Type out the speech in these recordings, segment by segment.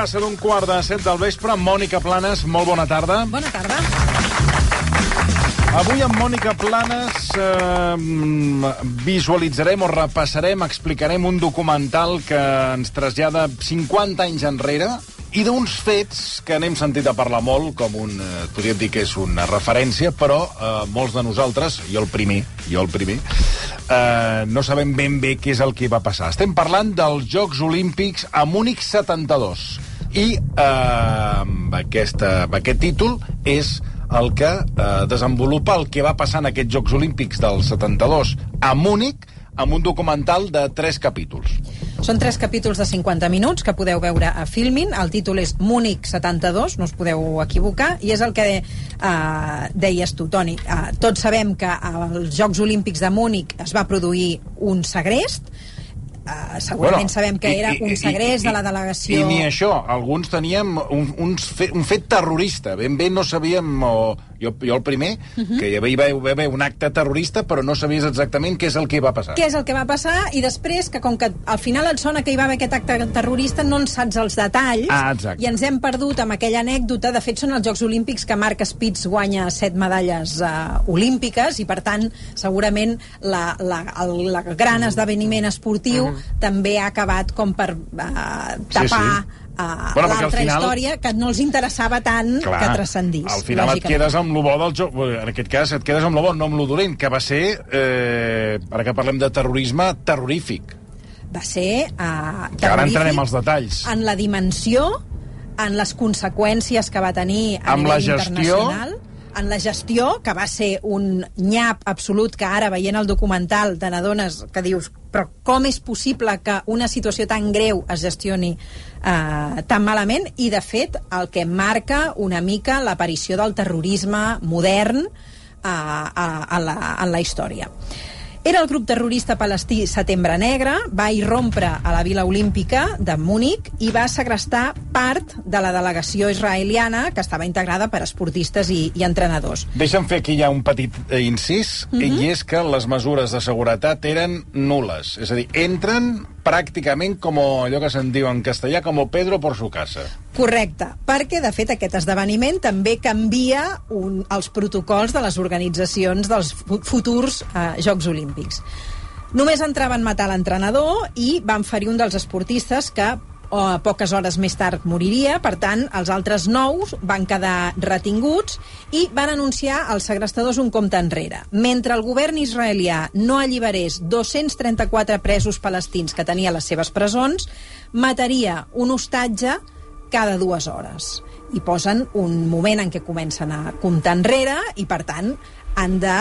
Passa d'un quart de set del vespre. Mònica Planes, molt bona tarda. Bona tarda. Avui amb Mònica Planes eh, visualitzarem o repassarem, explicarem un documental que ens trasllada 50 anys enrere i d'uns fets que n'hem sentit a parlar molt, com un, eh, podríem dir que és una referència, però eh, molts de nosaltres, jo el primer, jo el primer, eh, no sabem ben bé què és el que va passar. Estem parlant dels Jocs Olímpics a Múnich 72. I eh, amb, aquesta, amb aquest títol és el que eh, desenvolupa el que va passar en aquests Jocs Olímpics del 72 a Múnich amb un documental de tres capítols. Són tres capítols de 50 minuts que podeu veure a Filmin. El títol és Múnich 72, no us podeu equivocar, i és el que eh, deies tu, Toni. Eh, tots sabem que als Jocs Olímpics de Múnich es va produir un segrest, Uh, segurament bueno, sabem que i- era i- un i- segrest i- de la delegació... I ni això, alguns teníem un, un, fe, un fet terrorista. Ben bé no sabíem, o jo, jo el primer, uh Mhm. -huh. que hi havia, hi va haver un acte terrorista, però no sabies exactament què és el que va passar. què és el que va passar i després que com que al final et sona que hi va haver aquest acte terrorista no en saps els detalls Ah, exacte. i ens hem perdut amb aquella anècdota de fet són els Jocs Olímpics que Marc Spitz guanya set medalles uh, olímpiques i per tant segurament la, la, el la gran esdeveniment esportiu uh -huh. també ha acabat com per uh, tapar sí. Uh, Bueno, l'altra final- història que no els interessava tant que transcendís. al final et quedes amb lo bo del joc. En aquest cas, et quedes amb lo bo, no amb lo dolent, que va ser, eh, ara que parlem de terrorisme, terrorífic. va ser uh, Que ara entrarem als detalls. en la dimensió, en les conseqüències que va tenir a Amb la nivell gestió. internacional, en la gestió, que va ser un nyap absolut, que ara, veient el documental, te n'adones que dius però com és possible que una situació tan greu es gestioni eh, tan malament? I, de fet, el que marca una mica l'aparició del terrorisme modern eh, a, a, la, en la història. Era el grup terrorista palestí Setembre Negre, va irrompre a la Vila Olímpica de Múnich i va segrestar part de la delegació israeliana que estava integrada per esportistes i, i entrenadors. Deixa'm fer aquí ja un petit eh, incís, mm -hmm. i és que les mesures de seguretat eren nules. És a dir, entren pràcticament com allò que se'n diu en castellà, com Pedro por su casa. Correcte, perquè de fet aquest esdeveniment també canvia un, els protocols de les organitzacions dels fu- futurs eh, Jocs Olímpics. Només entraven matar l'entrenador i van ferir un dels esportistes que eh, poques hores més tard moriria, per tant, els altres nous van quedar retinguts i van anunciar als segrestadors un compte enrere. Mentre el govern israelià no alliberés 234 presos palestins que tenia a les seves presons, mataria un hostatge cada dues hores. I posen un moment en què comencen a comptar enrere i, per tant, han de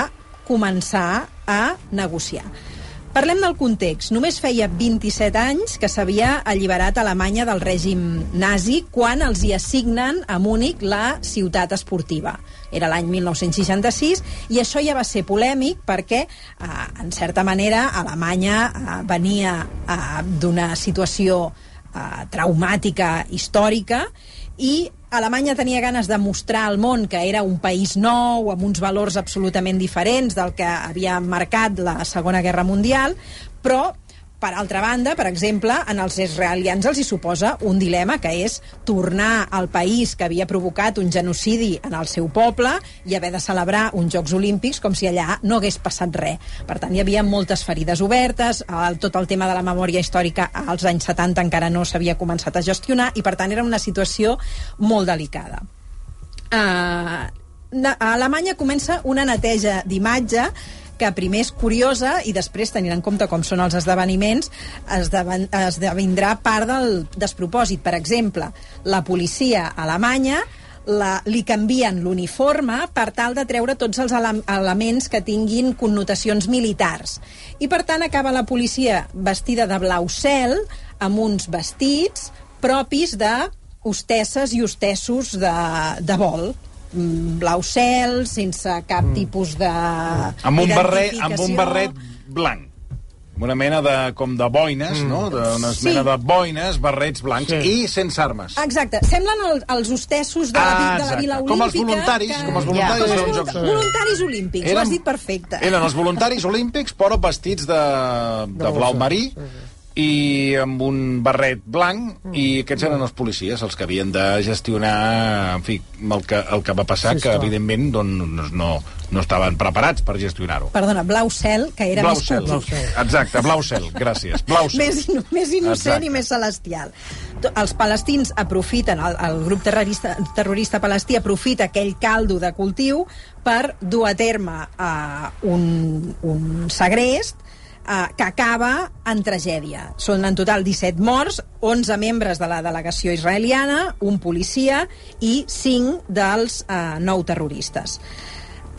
començar a negociar. Parlem del context. Només feia 27 anys que s'havia alliberat Alemanya del règim nazi quan els hi assignen a Múnich la ciutat esportiva. Era l'any 1966 i això ja va ser polèmic perquè, eh, en certa manera, Alemanya eh, venia eh, d'una situació eh, traumàtica històrica i Alemanya tenia ganes de mostrar al món que era un país nou, amb uns valors absolutament diferents del que havia marcat la Segona Guerra Mundial, però per altra banda, per exemple, en els israelians els hi suposa un dilema que és tornar al país que havia provocat un genocidi en el seu poble i haver de celebrar uns Jocs Olímpics com si allà no hagués passat res. Per tant, hi havia moltes ferides obertes, el, tot el tema de la memòria històrica als anys 70 encara no s'havia començat a gestionar i, per tant, era una situació molt delicada. Uh, a Alemanya comença una neteja d'imatge que primer és curiosa i després, tenint en compte com són els esdeveniments, esdeven, esdevindrà part del despropòsit. Per exemple, la policia alemanya la, li canvien l'uniforme per tal de treure tots els ele elements que tinguin connotacions militars. I, per tant, acaba la policia vestida de blau cel, amb uns vestits propis de hostesses i hostessos de, de vol blau cel, sense cap mm. tipus de amb un barret, amb un barret blanc una mena de, com de boines, mm. no? De, una sí. mena de boines, barrets blancs sí. i sense armes. Exacte. Semblen el, els hostessos de, ah, la, de la Vila Olímpica. Com els voluntaris, que... com els voluntaris. Ja. Com els jocs... voluntaris olímpics, eren, ho has dit perfecte. Eren els voluntaris olímpics, però vestits de, de blau marí. Sí, sí i amb un barret blanc, mm. i aquests eren els policies, els que havien de gestionar, en fi, el que, el que va passar, sí, que evidentment doncs, no, no estaven preparats per gestionar-ho. Perdona, blau cel, que era blau més cel. Blau cel. Exacte, blau cel, gràcies. Blau cel. més, més innocent Exacte. i més celestial. Els palestins aprofiten, el, el grup terrorista, terrorista palestí aprofita aquell caldo de cultiu per dur a terme uh, un, un segrest eh, que acaba en tragèdia. Són en total 17 morts, 11 membres de la delegació israeliana, un policia i 5 dels eh, 9 terroristes.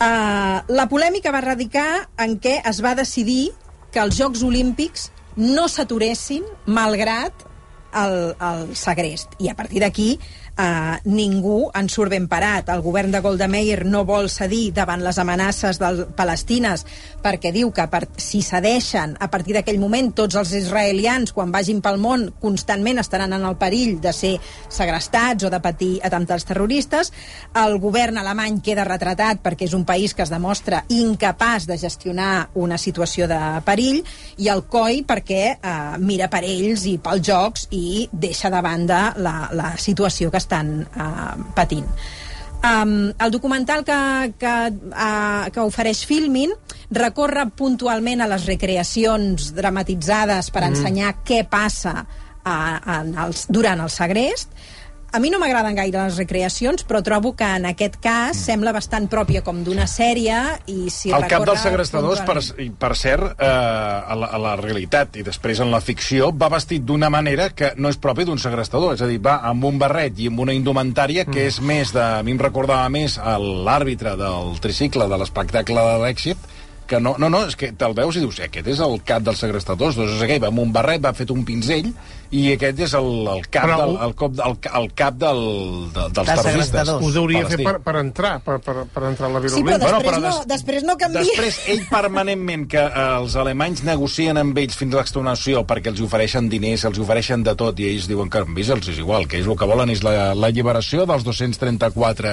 Eh, la polèmica va radicar en què es va decidir que els Jocs Olímpics no s'aturessin malgrat el, el segrest. I a partir d'aquí eh, ningú en surt ben parat. El govern de Golda Meir no vol cedir davant les amenaces del palestines perquè diu que per, si cedeixen a partir d'aquell moment tots els israelians quan vagin pel món constantment estaran en el perill de ser segrestats o de patir atemptats terroristes. El govern alemany queda retratat perquè és un país que es demostra incapaç de gestionar una situació de perill i el COI perquè eh, mira per ells i pels jocs i deixa de banda la, la situació que estan uh, patint. Um, el documental que, que, uh, que ofereix Filmin recorre puntualment a les recreacions dramatitzades per mm. ensenyar què passa uh, en els, durant el segrest a mi no m'agraden gaire les recreacions, però trobo que en aquest cas mm. sembla bastant pròpia com d'una sèrie i si El cap dels segrestadors, per, per cert, eh, a, la, a la realitat i després en la ficció, va vestit d'una manera que no és propi d'un segrestador, és a dir, va amb un barret i amb una indumentària que mm. és més de... A mi em recordava més l'àrbitre del tricicle de l'espectacle de l'èxit, que no, no, no, és que te'l veus i dius, aquest és el cap dels segrestadors, doncs és aquell, va amb un barret, va fet un pinzell, i aquest és el, el cap, Però, del, el, cop, el, el cap del, de, dels terroristes. Ho hauria fer per, per entrar, per, per, per entrar a la virulència. Sí, però després, bueno, però des, no, després no canvia. Després, ell permanentment, que eh, els alemanys negocien amb ells fins a l'extonació perquè els ofereixen diners, els ofereixen de tot, i ells diuen que amb ells els és igual, que ells el que volen és la, la lliberació dels 234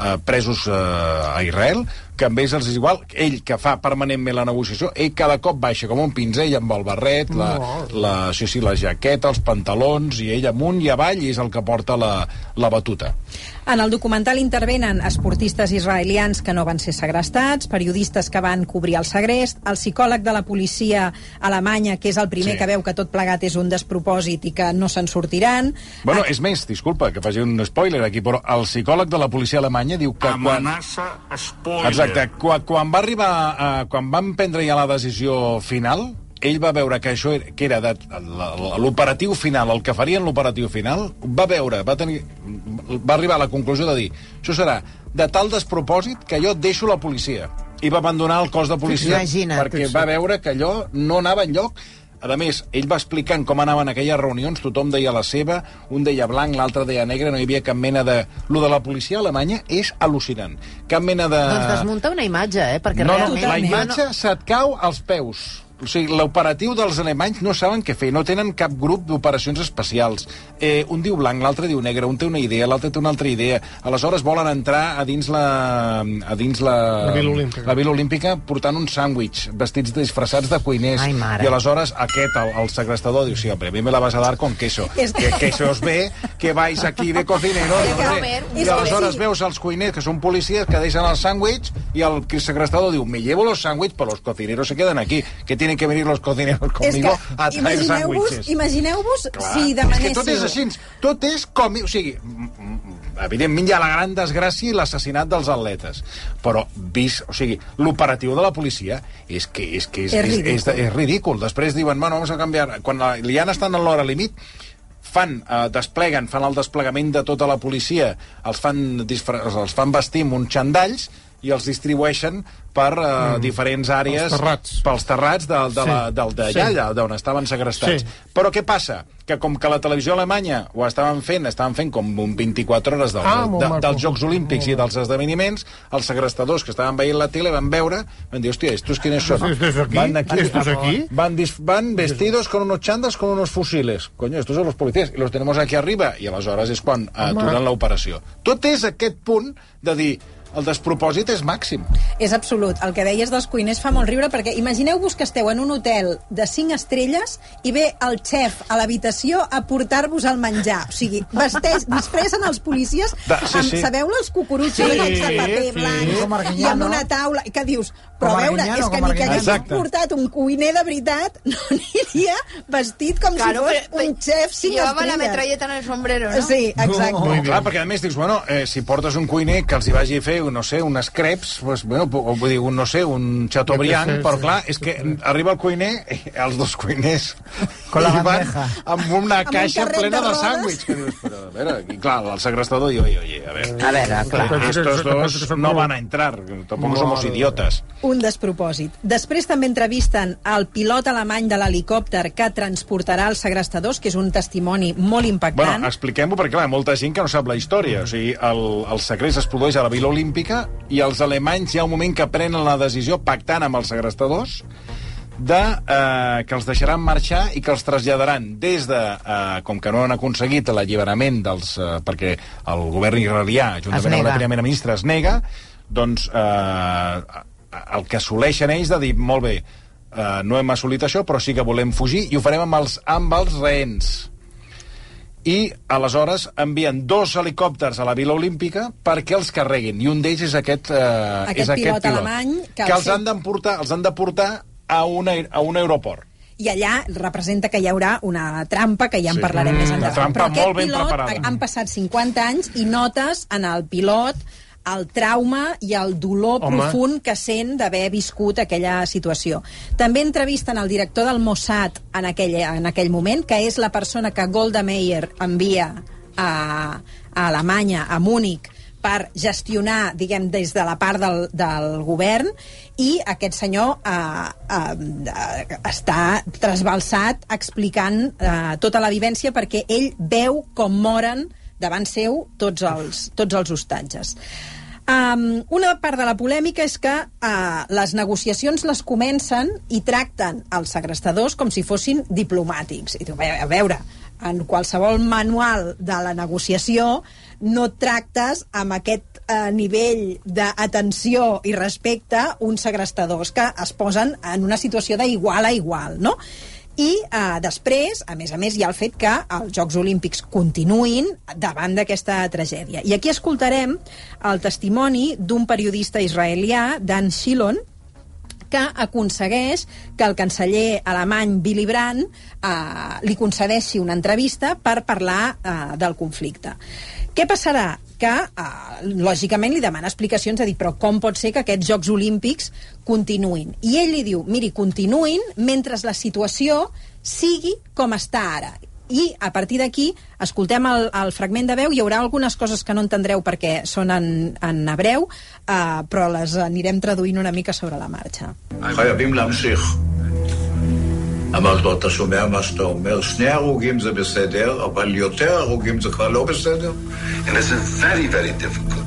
eh, presos eh, a Israel, que amb ells els és igual, ell que fa permanentment la negociació, ell cada cop baixa com un pinzell amb el barret, la, la, sí, sí, la jaqueta, els pantalons, i ell amunt i avall, i és el que porta la, la batuta. En el documental intervenen esportistes israelians que no van ser segrestats, periodistes que van cobrir el segrest, el psicòleg de la policia alemanya, que és el primer sí. que veu que tot plegat és un despropòsit i que no se'n sortiran. Bueno, és més, disculpa que faci un spoiler aquí, però el psicòleg de la policia alemanya diu que... Amenaça quan... spoiler. Exacte, quan, quan va arribar, a, quan van prendre ja la decisió final, ell va veure que això era, que era l'operatiu final, el que farien l'operatiu final, va veure, va, tenir, va arribar a la conclusió de dir això serà de tal despropòsit que jo deixo la policia. I va abandonar el cos de policia Imagina't, perquè va veure que allò no anava enlloc a més, ell va explicant com anaven aquelles reunions, tothom deia la seva, un deia blanc, l'altre deia negre, no hi havia cap mena de... Lo de la policia alemanya és al·lucinant. Cap mena de... Doncs desmunta una imatge, eh? Perquè no, realment... no, la imatge no... se't cau als peus o sigui, l'operatiu dels alemanys no saben què fer, no tenen cap grup d'operacions especials. Eh, un diu blanc, l'altre diu negre, un té una idea, l'altre té una altra idea. Aleshores volen entrar a dins la... a dins la... La Vila Olímpica. La Vila Olímpica portant un sàndwich, vestits disfressats de cuiners. Ai, I aleshores aquest, el, el segrestador, diu, sí, hombre, a mi me la vas a dar con queso. Es... Que queso os ve, que vais aquí de cocinero. I aleshores veus els cuiners, que són policies, que deixen el sàndwich, i el segrestador diu, me llevo los sándwiches, pero los cocineros se quedan aquí. Que tienen que venir los cocineros conmigo a traer sándwiches. Imagineu-vos si demanéssiu... És que tot és així, tot és com... O sigui, evidentment hi ha la gran desgràcia i l'assassinat dels atletes, però vist, o sigui, l'operatiu de la policia és que és, que és, és, és, és, és ridícul. Després diuen, bueno, vamos a canviar... Quan la Liana està en l'hora límit, fan, eh, despleguen, fan el desplegament de tota la policia, els fan, els fan vestir amb uns xandalls i els distribueixen per uh, mm. diferents àrees... Els terrats. Pels terrats de, de, Sí. la, del d'allà, Sí. allà, d'on estaven segrestats. Sí. Però què passa? Que com que la televisió alemanya ho estaven fent, estaven fent com un 24 hores del, Ah, de, dels Jocs Olímpics i dels esdeveniments, els segrestadors que estaven veient la tele van veure, van dir, hòstia, estos quiénes son? ¿Estos aquí? Van aquí, ¿Estos aquí? Van, van vestidos con unos chandas con unos fusiles. Coño, estos son los policías. Y los tenemos aquí arriba. I aleshores és quan aturen l'operació. Tot és aquest punt de dir el despropòsit és màxim. És absolut. El que deies dels cuiners fa molt riure, perquè imagineu-vos que esteu en un hotel de 5 estrelles i ve el xef a l'habitació a portar-vos el menjar. O sigui, vesteix, disfressen els policies Da- sí, amb, sí. sabeu els cucurutxos Sí, de paper sí. blanc i amb una taula, i que dius, però a veure, és que ni que hagués Exacte. portat un cuiner de veritat no aniria vestit com Claro, si fos un xef 5 Llevaba la metralleta en el sombrero, ¿no? Sí, exacte. Muy bien. Clar, perquè a més dius, bueno, eh, si portes un cuiner que els hi vagi a fer, no sé, unes creps, pues, bueno, pu- vull dir, un, no sé, un chateaubriand, sé, però sí. clar, és que arriba el cuiner, i els dos cuiners, Con la van bandeja. amb una Amb un caixa plena de de sàndwich. Però, a veure, i clar, el segrestador diu, oye, oye, a ver, A veure, clar. Estos dos no van a entrar, tampoc somos idiotes. Un despropòsit. Després també entrevisten el pilot alemany de l'helicòpter que transportarà els segrestadors, que és un testimoni molt impactant. Bueno, expliquem-ho perquè, clar, molta gent que no sap la història. O sigui, el, el segrest es produeix a la Vila Olímpica i els alemanys hi ha un moment que prenen la decisió, pactant amb els segrestadors, de, eh, que els deixaran marxar i que els traslladaran des de, eh, com que no han aconseguit l'alliberament dels... Eh, perquè el govern israelià, juntament amb la primera ministra, es nega, doncs eh, el que assoleixen ells de dir, molt bé, eh, no hem assolit això, però sí que volem fugir i ho farem amb els, amb els rehens i aleshores envien dos helicòpters a la Vila Olímpica perquè els carreguin, i un d'ells és aquest, eh, Aquest és aquest pilot pilot, alemany que que, el els fet- han d'emportar els han de portar a, una, a un aeroport. I allà representa que hi haurà una trampa, que ja en Sí. parlarem més Mm, endavant. una trampa Però aquest pilot, preparada. han passat 50 anys i notes en el pilot el trauma i el dolor Home. profund que sent d'haver viscut aquella situació. També entrevisten el director del Mossad en aquell, en aquell moment, que és la persona que Golda Meir envia a, a Alemanya, a Múnich, per gestionar, diguem, des de la part del, del govern i aquest senyor eh, eh, està trasbalsat explicant eh, tota la vivència perquè ell veu com moren davant seu tots els, tots els hostatges. Um, una part de la polèmica és que uh, les negociacions les comencen i tracten els segrestadors com si fossin diplomàtics. I tu, a veure, en qualsevol manual de la negociació no tractes amb aquest eh, nivell d'atenció i respecte uns segrestadors que es posen en una situació d'igual a igual, no? I eh, després, a més a més, hi ha el fet que els Jocs Olímpics continuïn davant d'aquesta tragèdia. I aquí escoltarem el testimoni d'un periodista israelià, Dan Shilon, que aconsegueix que el canceller alemany Willy Brandt eh, li concedeixi una entrevista per parlar eh, del conflicte. Què passarà? Que, eh, lògicament, li demana explicacions, a dir, però com pot ser que aquests Jocs Olímpics continuïn? I ell li diu, miri, continuïn mentre la situació sigui com està ara. I a partir d'aquí, escoltem el, el fragment de veu, hi haurà algunes coses que no entendreu perquè són en, en hebreu, eh, però les anirem traduint una mica sobre la marxa. חייבים להמשיך. אמרתי לו, אתה שומע מה שאתה אומר? שני הרוגים זה בסדר, אבל יותר הרוגים זה כבר לא בסדר? And it's very, very difficult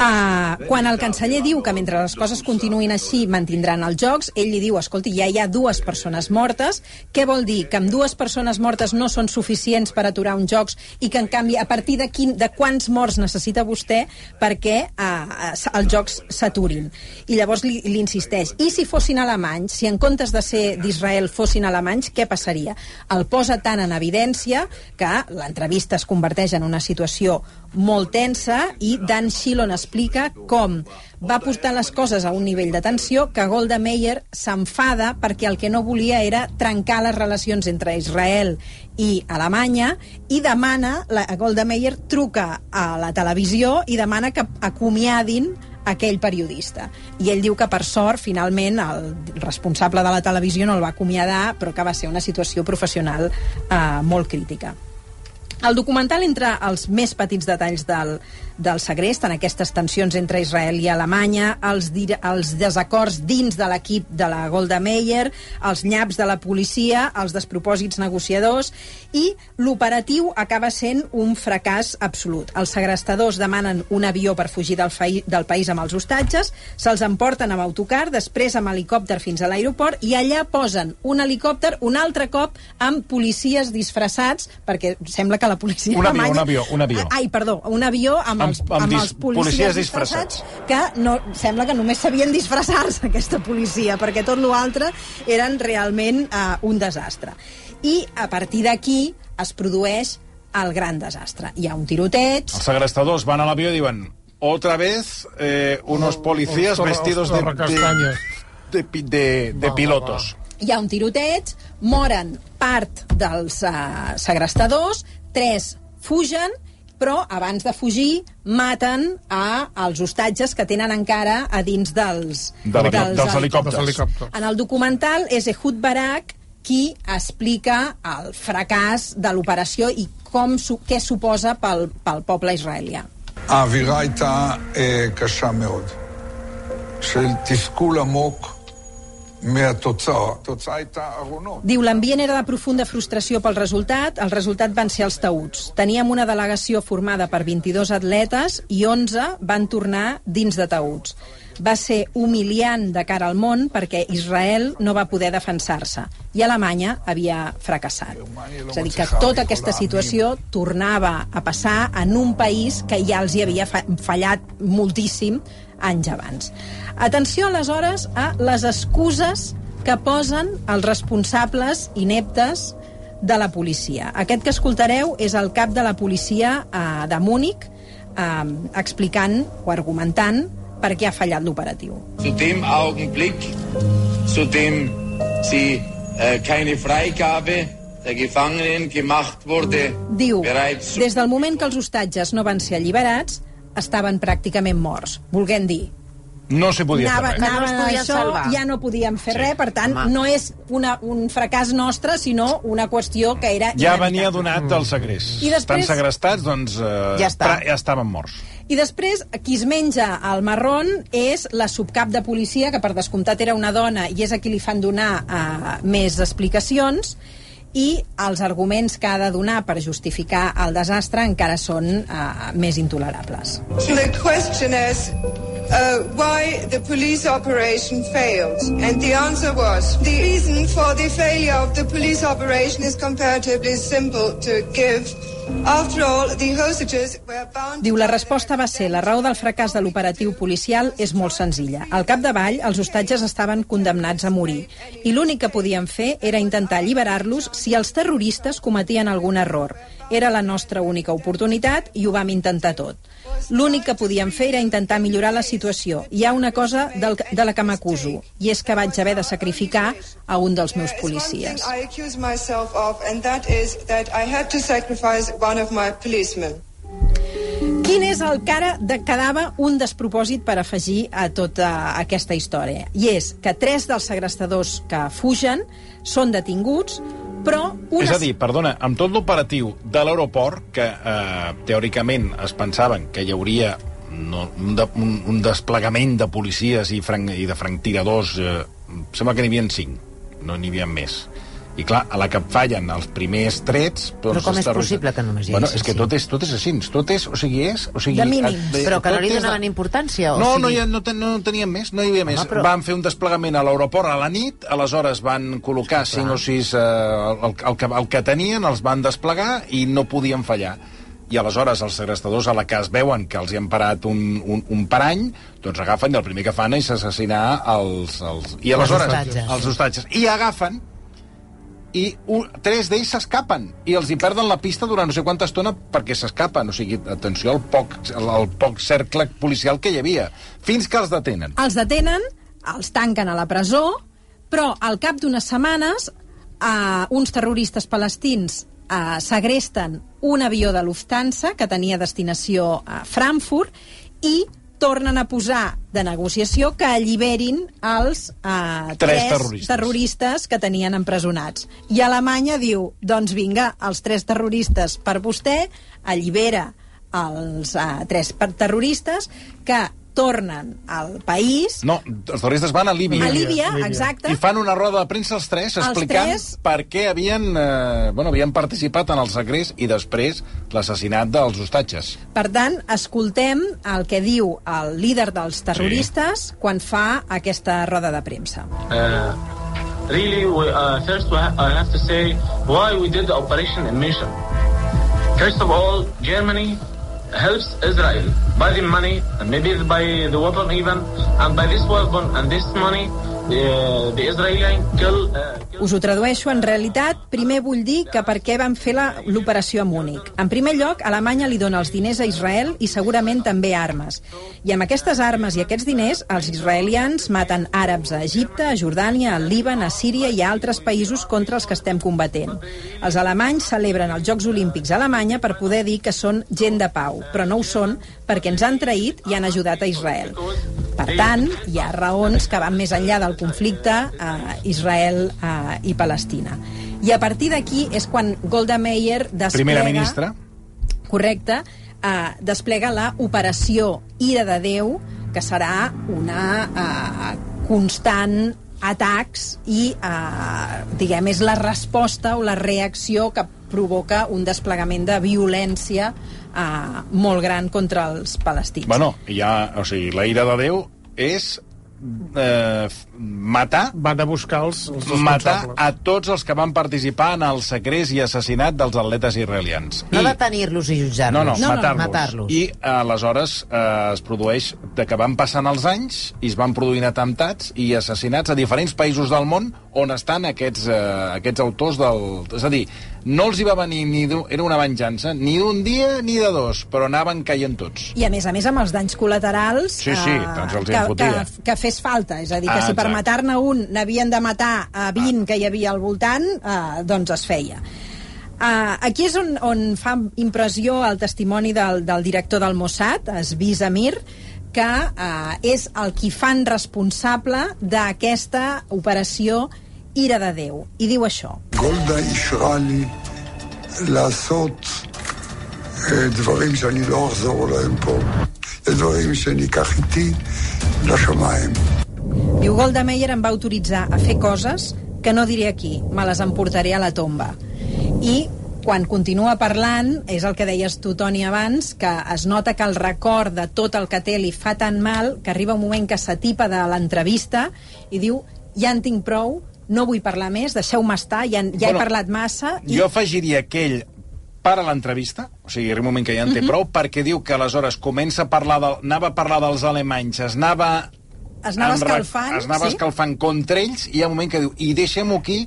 uh, quan el canceller diu que mentre les coses continuïn així mantindran els jocs, ell li diu, escolti, ja hi ha dues persones mortes, què vol dir? Que amb dues persones mortes no són suficients per aturar uns jocs i que, en canvi, a partir de, quin, de quants morts necessita vostè perquè uh, els jocs s'aturin? I llavors li, li insisteix, i si fossin alemanys, si en comptes de ser d'Israel fossin alemanys, què passaria? El posa tan en evidència que l'entrevista es converteix en una situació molt tensa i Dan Shilon explica com va portar les coses a un nivell de tensió que Golda Meir s'enfada perquè el que no volia era trencar les relacions entre Israel i Alemanya i demana, la Golda Meir truca a la televisió i demana que acomiadin aquell periodista. I ell diu que, per sort, finalment, el responsable de la televisió no el va acomiadar, però que va ser una situació professional eh, molt crítica. El documental, entre els més petits detalls del, del segrest, en aquestes tensions entre Israel i Alemanya, els, els desacords dins de l'equip de la Golda Meir, els nyaps de la policia, els despropòsits negociadors, i l'operatiu acaba sent un fracàs absolut. Els segrestadors demanen un avió per fugir del, del país amb els hostatges, se'ls emporten amb autocar, després amb helicòpter fins a l'aeroport, i allà posen un helicòpter un altre cop amb policies disfressats, perquè sembla que la policia Un avió, alemanya... un avió, un avió. Ai, perdó, un avió amb, Amb- amb amb, dis- els policies, policies disfressats, que no, sembla que només sabien disfressar-se, aquesta policia, perquè tot l'altre eren realment uh, un desastre. I a partir d'aquí es produeix el gran desastre. Hi ha un tiroteig, Els segrestadors van a l'avió i diuen otra vez eh, unos policías els torre- vestidos de, torrecastanyes. de, de, de, de Va, pilotos. hi ha un tiroteig, moren part dels uh, segrestadors, tres fugen, però abans de fugir maten a els hostatges que tenen encara a dins dels, De l'helicò- dels Dels helicòpters. helicòpters. En el documental és Ehud Barak qui explica el fracàs de l'operació i com, su què suposa pel, pel poble israelià. האווירה הייתה אה, קשה מאוד, של תסכול עמוק Diu, l'ambient era de profunda frustració pel resultat, el resultat van ser els taüts. Teníem una delegació formada per 22 atletes i 11 van tornar dins de taüts. Va ser humiliant de cara al món perquè Israel no va poder defensar-se i Alemanya havia fracassat. És a dir, que tota aquesta situació tornava a passar en un país que ja els hi havia fa- fallat moltíssim anys abans. Atenció, aleshores, a les excuses que posen els responsables ineptes de la policia. Aquest que escoltareu és el cap de la policia eh, de Múnich eh, explicant o argumentant per què ha fallat l'operatiu. Zu dem Augenblick, zu dem sie äh, keine Freigabe der Gefangenen gemacht wurde, Diu, des del moment que els hostatges no van ser alliberats, estaven pràcticament morts. Volguem dir, No se podia anava, fer res. anava no es podien això, salvar. ja no podíem fer Sí. res, per tant, Home. no és una, un fracàs nostre, sinó una qüestió que era... Ja inevitable. venia donat del segrest. I després- Estan segrestats, doncs... Eh, Ja està. Ja estaven morts. I després, qui es menja el marrón és la subcap de policia, que per descomptat era una dona, i és a qui li fan donar uh, més explicacions, i els arguments que ha de donar per justificar el desastre encara són uh, més intolerables. The question is uh, why the police operation failed. And the answer was the reason for the failure of the police operation is comparatively simple to give. After all, the hostages were bound. Diu, la resposta va ser la raó del fracàs de l'operatiu policial és molt senzilla. Al capdavall, els hostatges estaven condemnats a morir i l'únic que podien fer era intentar alliberar-los si els terroristes cometien algun error. Era la nostra única oportunitat i ho vam intentar tot. L'únic que podíem fer era intentar millorar la situació. Hi ha una cosa del, de la que m'acuso, i és que vaig haver de sacrificar a un dels meus policies. Quin és el que ara de quedava un despropòsit per afegir a tota aquesta història? I és que tres dels segrestadors que fugen són detinguts, però... Una... És a dir, perdona, amb tot l'operatiu de l'aeroport, que eh, teòricament es pensaven que hi hauria no, un, de, un, un desplegament de policies i, franc, i de franctiradors, eh, sembla que n'hi havia cinc, no n'hi havia més. I clar, a la que fallen els primers trets... Doncs Però com els és possible que només hi bueno, hagi és que tot és, tot és així, tot és, o sigui, és... O sigui, De mínims. eh, Però que no li és de- donaven importància, o no, sigui- no, hi ha, no, ten, no tenien més, no hi havia més. però- Van fer un desplegament a l'aeroport a la nit, aleshores van col·locar Sí, cinc clar. o sis... Eh, el, el, que, el que tenien els van desplegar i no podien fallar. I aleshores els segrestadors, a la que es veuen que els hi han parat un, un, un parany, doncs agafen i el primer que fan és assassinar els... els I aleshores, hostatges. els hostatges. I agafen i un, tres d'ells s'escapen i els hi perden la pista durant no sé quanta estona perquè s'escapen, o sigui, atenció al poc, al, poc cercle policial que hi havia, fins que els detenen. Els detenen, els tanquen a la presó, però al cap d'unes setmanes eh, uns terroristes palestins eh, segresten un avió de Lufthansa que tenia destinació a Frankfurt i tornen a posar de negociació que alliberin els eh, Tres terroristes. terroristes que tenien empresonats. I Alemanya diu, doncs vinga, els tres terroristes per vostè, allibera els eh, tres terroristes que tornen al país No, els terroristes van a Líbia. a Líbia, Líbia. exacte, I fan una roda de premsa els tres Els explicant tres. per què havien, eh, bueno, havien participat en el segrest i després l'assassinat dels hostatges. Per tant, escoltem el que diu el líder dels terroristes sí. quan fa aquesta roda de premsa. Uh, really, we, uh, first I have to say why we did the operation in Mission. First of all, Germany helps Israel by the money and maybe by the weapon even, and by this weapon and this money, kill. Uh, Us ho tradueixo, en realitat, primer vull dir que per què van fer l'operació a Múnich. En primer lloc, Alemanya li dona els diners a Israel i segurament també armes. I amb aquestes armes i aquests diners, els israelians maten àrabs a Egipte, a Jordània, al Líban, a Síria i a altres països contra els que estem combatent. Els alemanys celebren els Jocs Olímpics a Alemanya per poder dir que són gent de pau, però no ho són perquè ens han traït i han ajudat a Israel. Per tant, hi ha raons que van més enllà del conflicte a Israel eh, i Palestina. I a partir d'aquí és quan Golda Meir desplega... Primera ministra. Correcte, eh, desplega la operació Ira de Déu, que serà una eh, constant atacs i, eh, diguem, és la resposta o la reacció que provoca un desplegament de violència eh, molt gran contra els palestins. Bueno, ja, o sigui, la ira de Déu és eh, matar Van a buscar els, els matar a tots els que van participar en el segrest i assassinat dels atletes israelians. No I, detenir-los i jutjar-los. no, no, No, no, matar-los. matar-los. I aleshores eh, es produeix de que van passant els anys i es van produint atemptats i assassinats a diferents països del món on estan aquests, eh, aquests autors del... És a dir, no els hi va venir ni... d'un- Era una venjança ni d'un dia ni de dos, però anaven caient tots. I a més a més amb els danys col·laterals Sí, sí, doncs els que, que, que fes falta, és a dir, que Ah, si per matar-ne un n'havien de matar a 20 que hi havia al voltant, eh, doncs es feia. Uh, aquí és on, on fa impressió el testimoni del, del director del Mossad, Esbi Zamir, que uh, és el qui fan responsable d'aquesta operació Ira de Déu. I diu això. גולדה אישרה לי לעשות אה, דברים שאני לא אחזור עליהם פה. זה דברים שאני אקח איתי לשמיים. Diu Golda Meir em va autoritzar a fer coses que no diré aquí, me les emportaré a la tomba. I quan continua parlant, és el que deies tu, Toni, abans, que es nota que el record de tot el que té li fa tan mal que arriba un moment que s'atipa de l'entrevista i diu, ja en tinc prou, no vull parlar més, deixeu-me estar, ja, ja Bueno, he parlat massa... Jo afegiria que ell para l'entrevista, o sigui, arriba un moment que ja en té prou, perquè diu que aleshores comença a parlar del, anava a parlar dels alemanys, es anava... Es anava escalfant, Es anava sí. escalfant contra ells, i hi ha un moment que diu, i deixem-ho aquí,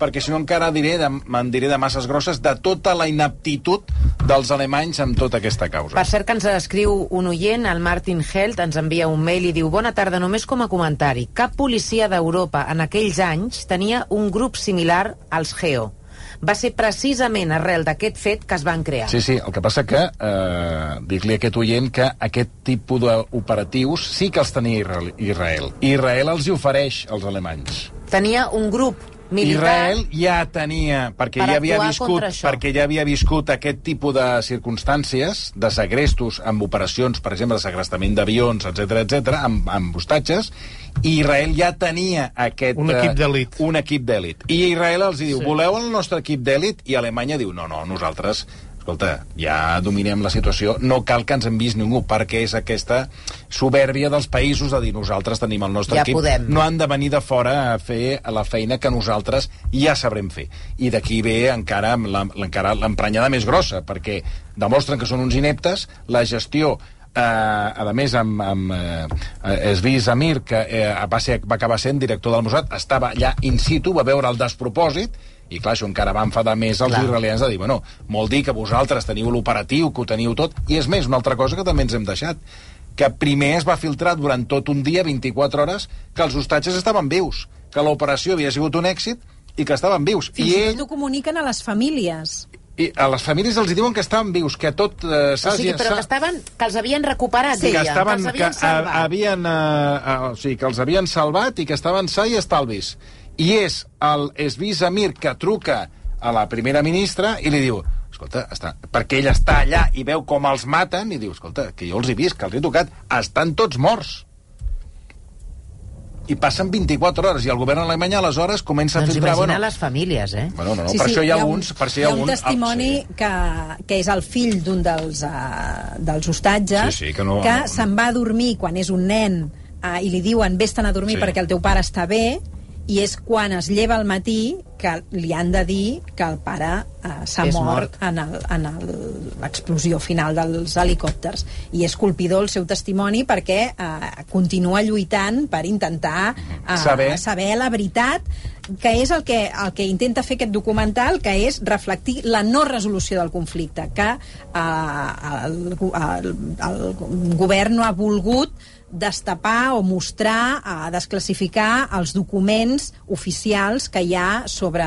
perquè si no encara diré de, me'n diré de masses grosses de tota la inaptitud dels alemanys amb tota aquesta causa. Per cert que ens escriu un oient, el Martin Helt, ens envia un mail i diu Bona tarda, només com a comentari. Cap policia d'Europa en aquells anys tenia un grup similar als GEO. Va ser precisament arrel d'aquest fet que es van crear. Sí, sí, el que passa que, eh, dir-li a aquest oient que aquest tipus d'operatius sí que els tenia Israel. Israel. Israel els hi ofereix als alemanys. Tenia un grup militar... Israel ja tenia, perquè Per ja havia viscut, perquè ja havia viscut aquest tipus de circumstàncies, de segrestos amb operacions, per exemple, de segrestament d'avions, etc etc, amb, amb hostatges, i Israel ja tenia aquest... Un eh, equip d'elit. Un equip d'elit. I Israel els diu, sí. voleu el nostre equip d'elit? I Alemanya diu, no, no, nosaltres escolta, ja dominem la situació, no cal que ens envis ningú, perquè és aquesta soberbia dels països de dir nosaltres tenim el nostre Ja equip, podem. no han de venir de fora a fer la feina que nosaltres ja sabrem fer. I d'aquí ve encara l'emprenyada més grossa, perquè demostren que són uns ineptes, la gestió eh, a més amb, amb eh, Esvis Amir que eh, va, ser, va acabar sent director del Mossad estava allà in situ, va veure el despropòsit i clar, això encara va enfadar més els Clar. israelians de dir, bueno, vol dir que vosaltres teniu l'operatiu, que ho teniu tot, i és més, una altra cosa que també ens hem deixat, que primer es va filtrar durant tot un dia, 24 hores, que els hostatges estaven vius, que l'operació havia sigut un èxit i que estaven vius. Fins I ell, ho comuniquen a les famílies. I a les famílies els diuen que estaven vius, que tot eh, O sigui, però que estaven, que els havien recuperat, Sí, que estaven, que els que, havien salvat. a, havien, eh, eh, o sigui, que els havien salvat i que estaven sa i estalvis. I és el Esvis Amir que truca a la primera ministra i li diu escolta, està, perquè ell està allà i veu com els maten i diu, escolta, que jo els he vist, que els he tocat, estan tots morts. I passen 24 hores, i el govern alemany aleshores comença Doncs a filtrar... imagina Bueno, les famílies, eh? bueno, no, no, per això hi ha, alguns... Per això hi ha, un alguns, testimoni Ah, que, que és el fill d'un dels, uh, dels hostatges Sí, sí, que no- que no- se'n va a dormir quan és un nen uh, i li diuen vés-te'n a dormir Sí. perquè el teu pare està bé i és quan es lleva al matí que li han de dir que el pare uh, s'ha mort, mort. en l'explosió final dels helicòpters. I és colpidor el seu testimoni perquè uh, continua lluitant per intentar uh, Saber. saber la veritat que és el que, el que intenta fer aquest documental, que és reflectir la no resolució del conflicte, que eh, el, el, el govern no ha volgut destapar o mostrar, a desclassificar els documents oficials que hi ha sobre,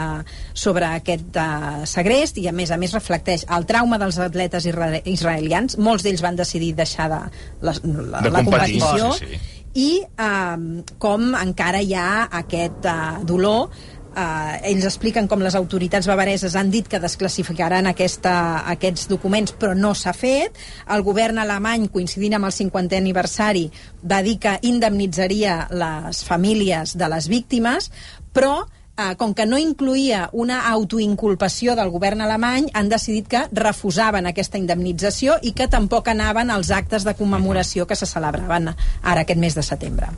sobre aquest uh, segrest i a més a més reflecteix el trauma dels atletes isra israelians. Molts d'ells van decidir deixar de, la, la, De la competició. Sí, sí. i eh, com encara hi ha aquest eh, dolor Uh, ells expliquen com les autoritats bavareses han dit que desclassificaran aquesta, aquests documents, però no s'ha fet. El govern alemany, coincidint amb el 50è aniversari, va dir que indemnitzaria les famílies de les víctimes, però eh, com que no incluïa una autoinculpació del govern alemany, han decidit que refusaven aquesta indemnització i que tampoc anaven als actes de commemoració que se celebraven ara aquest mes de setembre.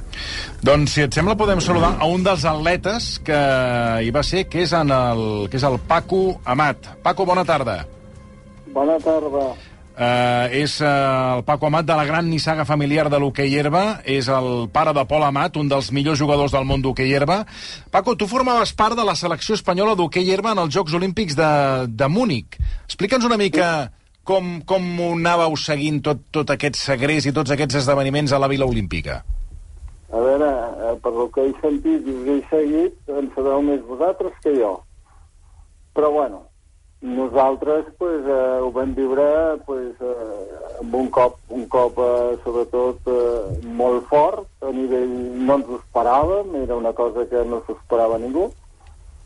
Doncs, si et sembla, podem saludar a un dels atletes que hi va ser, que és, en el, que és el Paco Amat. Paco, bona tarda. Bona tarda. Uh, és uh, el Paco Amat de la gran nissaga familiar de l'hoquei herba, és el pare de Pol Amat, un dels millors jugadors del món d'hoquei herba. Paco, tu formaves part de la selecció espanyola d'hoquei herba en els Jocs Olímpics de, de Múnich. Explica'ns una mica com, com anàveu seguint tot, tot aquest segrest i tots aquests esdeveniments a la Vila Olímpica. A veure, eh, per lo que he sentit i us he seguit, en sabeu més vosaltres que jo. Però bueno, nosaltres pues, eh, ho vam viure pues, eh, amb un cop, un cop eh, sobretot eh, molt fort, a nivell no ens ho esperàvem, era una cosa que no s'ho esperava ningú,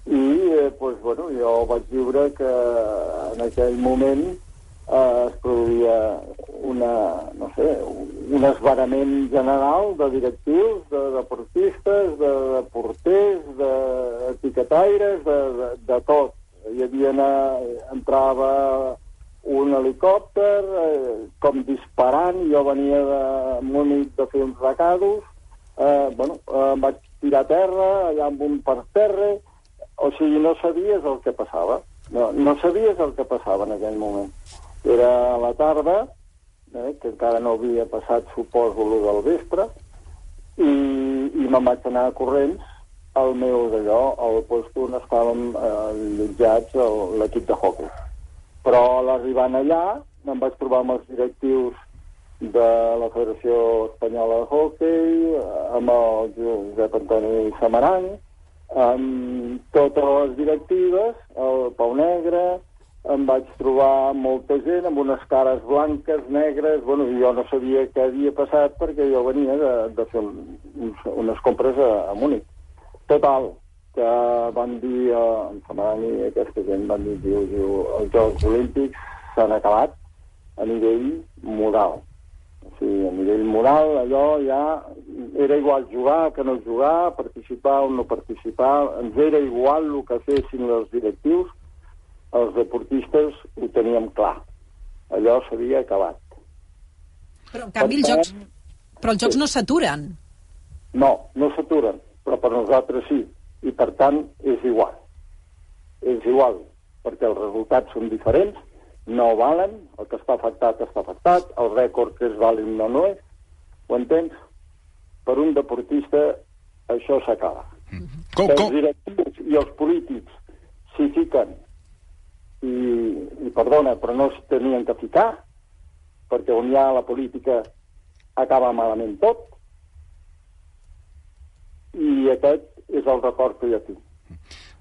i eh, pues, bueno, jo vaig viure que en aquell moment eh, es produïa una, no sé, un esbarament general de directius, de deportistes, de, de porters, d'etiquetaires, de, de, de tot. Hi havia una, entrava un helicòpter, eh, com disparant, jo venia de Múnich de fer uns recados, eh, bueno, eh, em vaig tirar a terra, allà amb un per terra, o sigui, no sabies el que passava. No, no sabies el que passava en aquell moment. Era a la tarda, eh, que encara no havia passat, suposo, lo del vespre, i, i me'n vaig anar corrents al meu d'allò, al lloc on estàvem eh, allotjats el- l'equip de hockey. Però a l'arribant allà em vaig trobar amb els directius de la Federació Espanyola de Hockey, amb el Josep Antoni Samaranc, amb totes les directives, el Pau Negre, em vaig trobar molta gent amb unes cares blanques, negres, bueno, jo no sabia què havia passat perquè jo venia de, de fer un, unes compres a, a Múnich. Total, que van dir, eh, en Samaranc i aquesta gent van dir, diu, diu, els Jocs Olímpics s'han acabat a nivell moral. O sigui, a nivell moral, allò ja era igual jugar que no jugar, participar o no participar, ens era igual el que fessin els directius, els deportistes ho teníem clar. Allò s'havia acabat. Però, en canvi, els Per jocs, però els jocs no s'aturen. No, no s'aturen, però per nosaltres sí. I per tant és igual. És igual, perquè els resultats són diferents, no valen, el que està afectat està afectat, el rècord que és vàlid no no és, ho entens? Per un deportista això s'acaba. Com, Els directius i els polítics s'hi fiquen i, i perdona, però no s'hi tenien que ficar, perquè on hi ha la política acaba malament tot, i aquest és el record que jo tinc.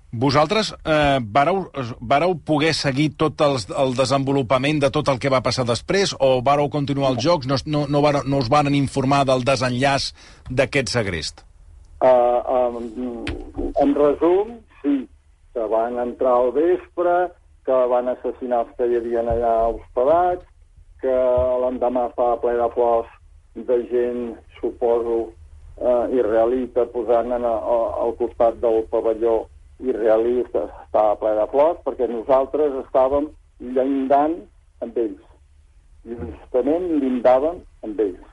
Vosaltres eh, vareu, vareu poder seguir tot el, el desenvolupament de tot el que va passar després o vareu continuar els jocs? No, no, no, vareu, no us van informar del desenllaç d'aquest segrest? Uh, um, en resum, sí, que van entrar al vespre, que van assassinar els que hi havia allà hospedats, que l'endemà estava ple de flors de gent, suposo, uh, israelita posant en, a, al costat del pavelló irrealista estava ple de flors, perquè nosaltres estàvem llindant amb ells. Justament lindàvem amb ells.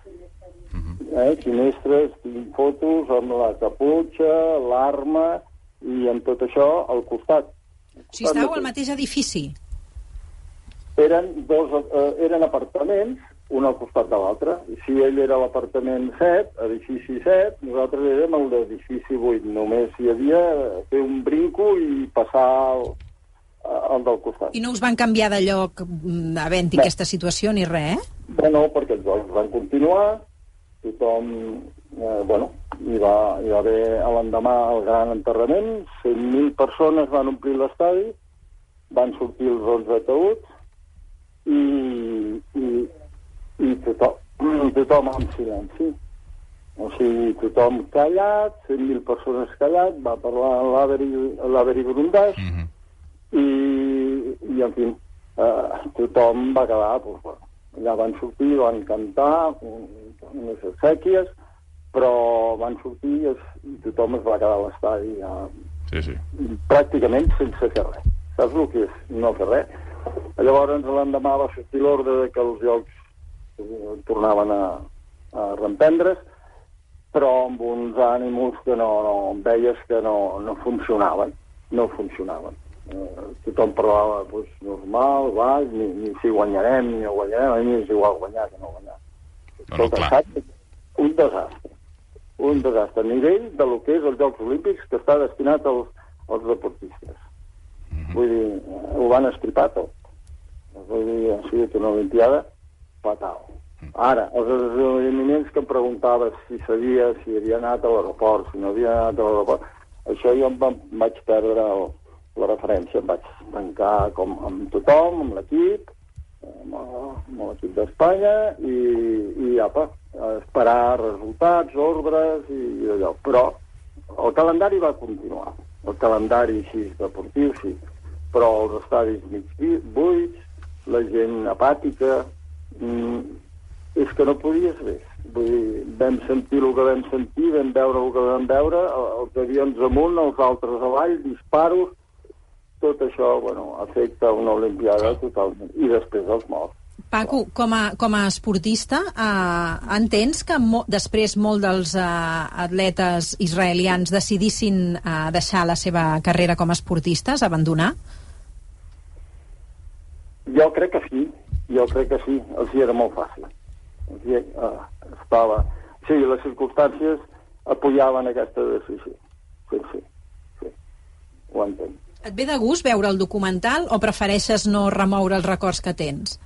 Eh, finestres, tinc fotos amb la caputxa, l'arma i amb tot això al costat. Si estàveu al mateix edifici. Eren, dos, eh, eren apartaments, un al costat de l'altre. I si ell era l'apartament 7, edifici 7, nosaltres érem el d'edifici 8. Només hi havia fer un brinco i passar al, al del costat. I no us van canviar de lloc mm, havent-hi aquesta situació ni res, eh? Bueno, perquè els jocs van continuar, tothom, eh, bueno, hi va, hi va haver l'endemà el gran enterrament, 100.000 persones van omplir l'estadi, van sortir els 11 ataüts, i, i, i tothom, tothom en silenci. O sigui, tothom callat, 100.000 persones callat, va parlar l'Averi Brundàs, mm -hmm. i, i, en fi, eh, tothom va quedar, doncs, bueno, allà van sortir, van cantar, unes exèquies, però van sortir i, es, i tothom es va quedar a l'estadi ja, sí, sí. pràcticament sense fer res. Saps el que és no fer res? Llavors, l'endemà va sortir l'ordre de que els jocs eh, tornaven a, a reprendre's, però amb uns ànims que no, no veies que no, no funcionaven, no funcionaven. Eh, tothom parlava pues, normal, va, ni, ni si guanyarem ni no guanyarem, a mi és igual guanyar que no guanyar. No, no, clar. Un desastre. Un desastre a nivell de lo que és els Jocs Olímpics que està destinat als, als deportistes. Mm -hmm. Vull dir, ho van estripar tot. Vull dir, ha sigut una olimpiada fatal. Ara, els esdeveniments que em preguntava si sabia si havia anat a l'aeroport, si no havia anat a l'aeroport, això jo em, va, em vaig perdre el, la referència, em vaig tancar com amb tothom, amb l'equip, amb l'equip d'Espanya, i, i apa, esperar resultats, ordres i, i allò. Però el calendari va continuar. El calendari així deportiu, sí. Però els estadis mig buits, la gent apàtica, mm, és que no podies res. Vull dir, vam sentir el que vam sentir, vam veure el que vam veure, els avions amunt, els altres avall, disparos, tot això, bueno, afecta una olimpiada totalment. I després els morts. Paco, com a, com a esportista, eh, entens que mo després molt dels eh, atletes israelians decidissin eh, deixar la seva carrera com a esportistes, abandonar? Jo crec que sí, jo crec que sí, els hi era molt fàcil. Els hi, eh, estava... Sí, les circumstàncies apoyaven aquesta decisió. Sí, sí, sí, ho entenc. Et ve de gust veure el documental o prefereixes no remoure els records que tens?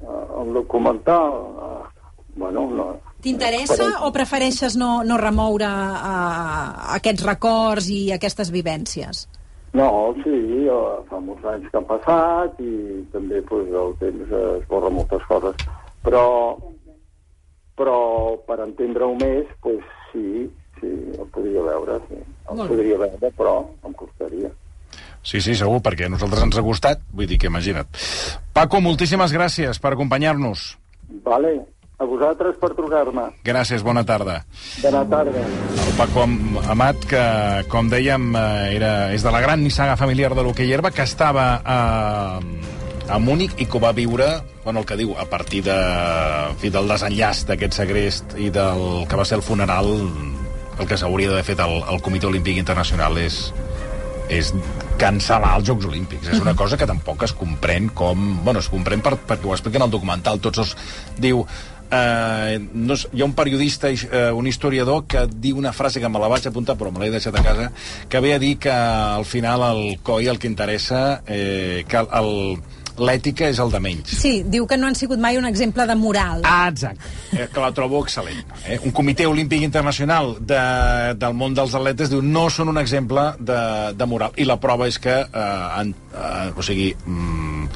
Uh, el documental... Uh, bueno, no... T'interessa o prefereixes no, no remoure uh, aquests records i aquestes vivències? No, sí, fa molts anys que han passat i també pues, el temps es borra moltes coses. Però, però per entendre-ho més, pues, sí, sí, el podria veure, sí. El podria veure, però em costaria. Sí, sí, segur, perquè a nosaltres ens ha costat. Vull dir que imagina't. Paco, moltíssimes gràcies per acompanyar-nos. Vale, a vosaltres per trucar-me. Gràcies, bona tarda. Bona tarda. El Paco Am- Amat, que, com dèiem, eh, era, és de la gran nissaga familiar de l'hoquei herba, que estava a, a Múnich i que va viure, bueno, el que diu, a partir de, en fi, del desenllaç d'aquest segrest i del que va ser el funeral, el que s'hauria d'haver fet el, el Comitè Olímpic Internacional és, és cancel·lar els Jocs Olímpics. És una cosa que tampoc es comprèn com... Bueno, es comprèn per, perquè ho expliquen al documental. Tots els... Diu... Eh, no, és- hi ha un periodista, eh, un historiador, que diu una frase que me la vaig apuntar, però me l'he deixat a casa, que ve a dir que al final el COI el que interessa, eh, que el, l'ètica és el de menys. Sí, diu que no han sigut mai un exemple de moral. Ah, exacte, eh, que la trobo excel·lent. Eh? Un comitè olímpic internacional de, del món dels atletes diu no són un exemple de, de moral. I la prova és que, eh, han, eh, o sigui, mm,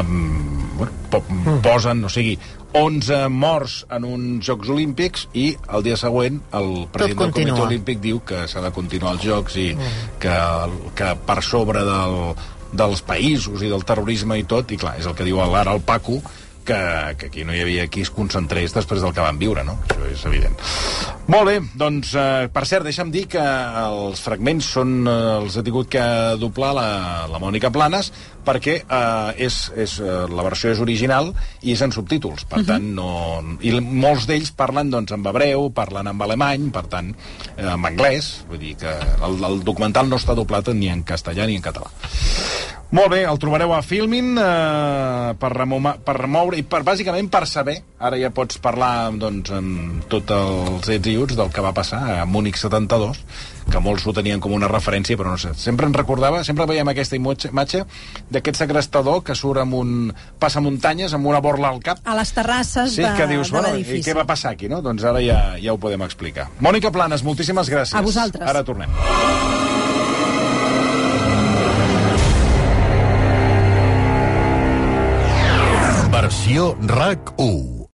um, bueno, po posen, o sigui, 11 morts en uns Jocs Olímpics i el dia següent el president del. Comitè Olímpic diu que s'ha de continuar els Jocs i que, que per sobre del, dels països i del terrorisme i tot, i clar, és el que diu ara el Paco, que, que aquí no hi havia qui es concentrés després del que van viure, no? Això és evident. Molt bé, doncs, eh, per cert, deixa'm dir que els fragments són, eh, els ha tingut que doblar la, la Mònica Planes perquè eh, és, és, eh, la versió és original i és en subtítols, per tant, no... I molts d'ells parlen, doncs, en hebreu, parlen en alemany, per tant, eh, en anglès, vull dir que el, el documental no està doblat ni en castellà ni en català. Molt bé, el trobareu a Filmin eh, per, remoma, per remoure i per, bàsicament per saber, ara ja pots parlar doncs, amb tots els ets i uts del que va passar a Múnich 72, que molts ho tenien com una referència, però no sé, sempre ens recordava, sempre veiem aquesta imatge, imatge d'aquest segrestador que surt amb un passamuntanyes amb una borla al cap, A les terrasses Sí, de, que dius, de bueno, i què va passar aquí, no? Doncs ara ja, ja ho podem explicar. Mònica Planes, moltíssimes gràcies. A vosaltres. Ara tornem. Radio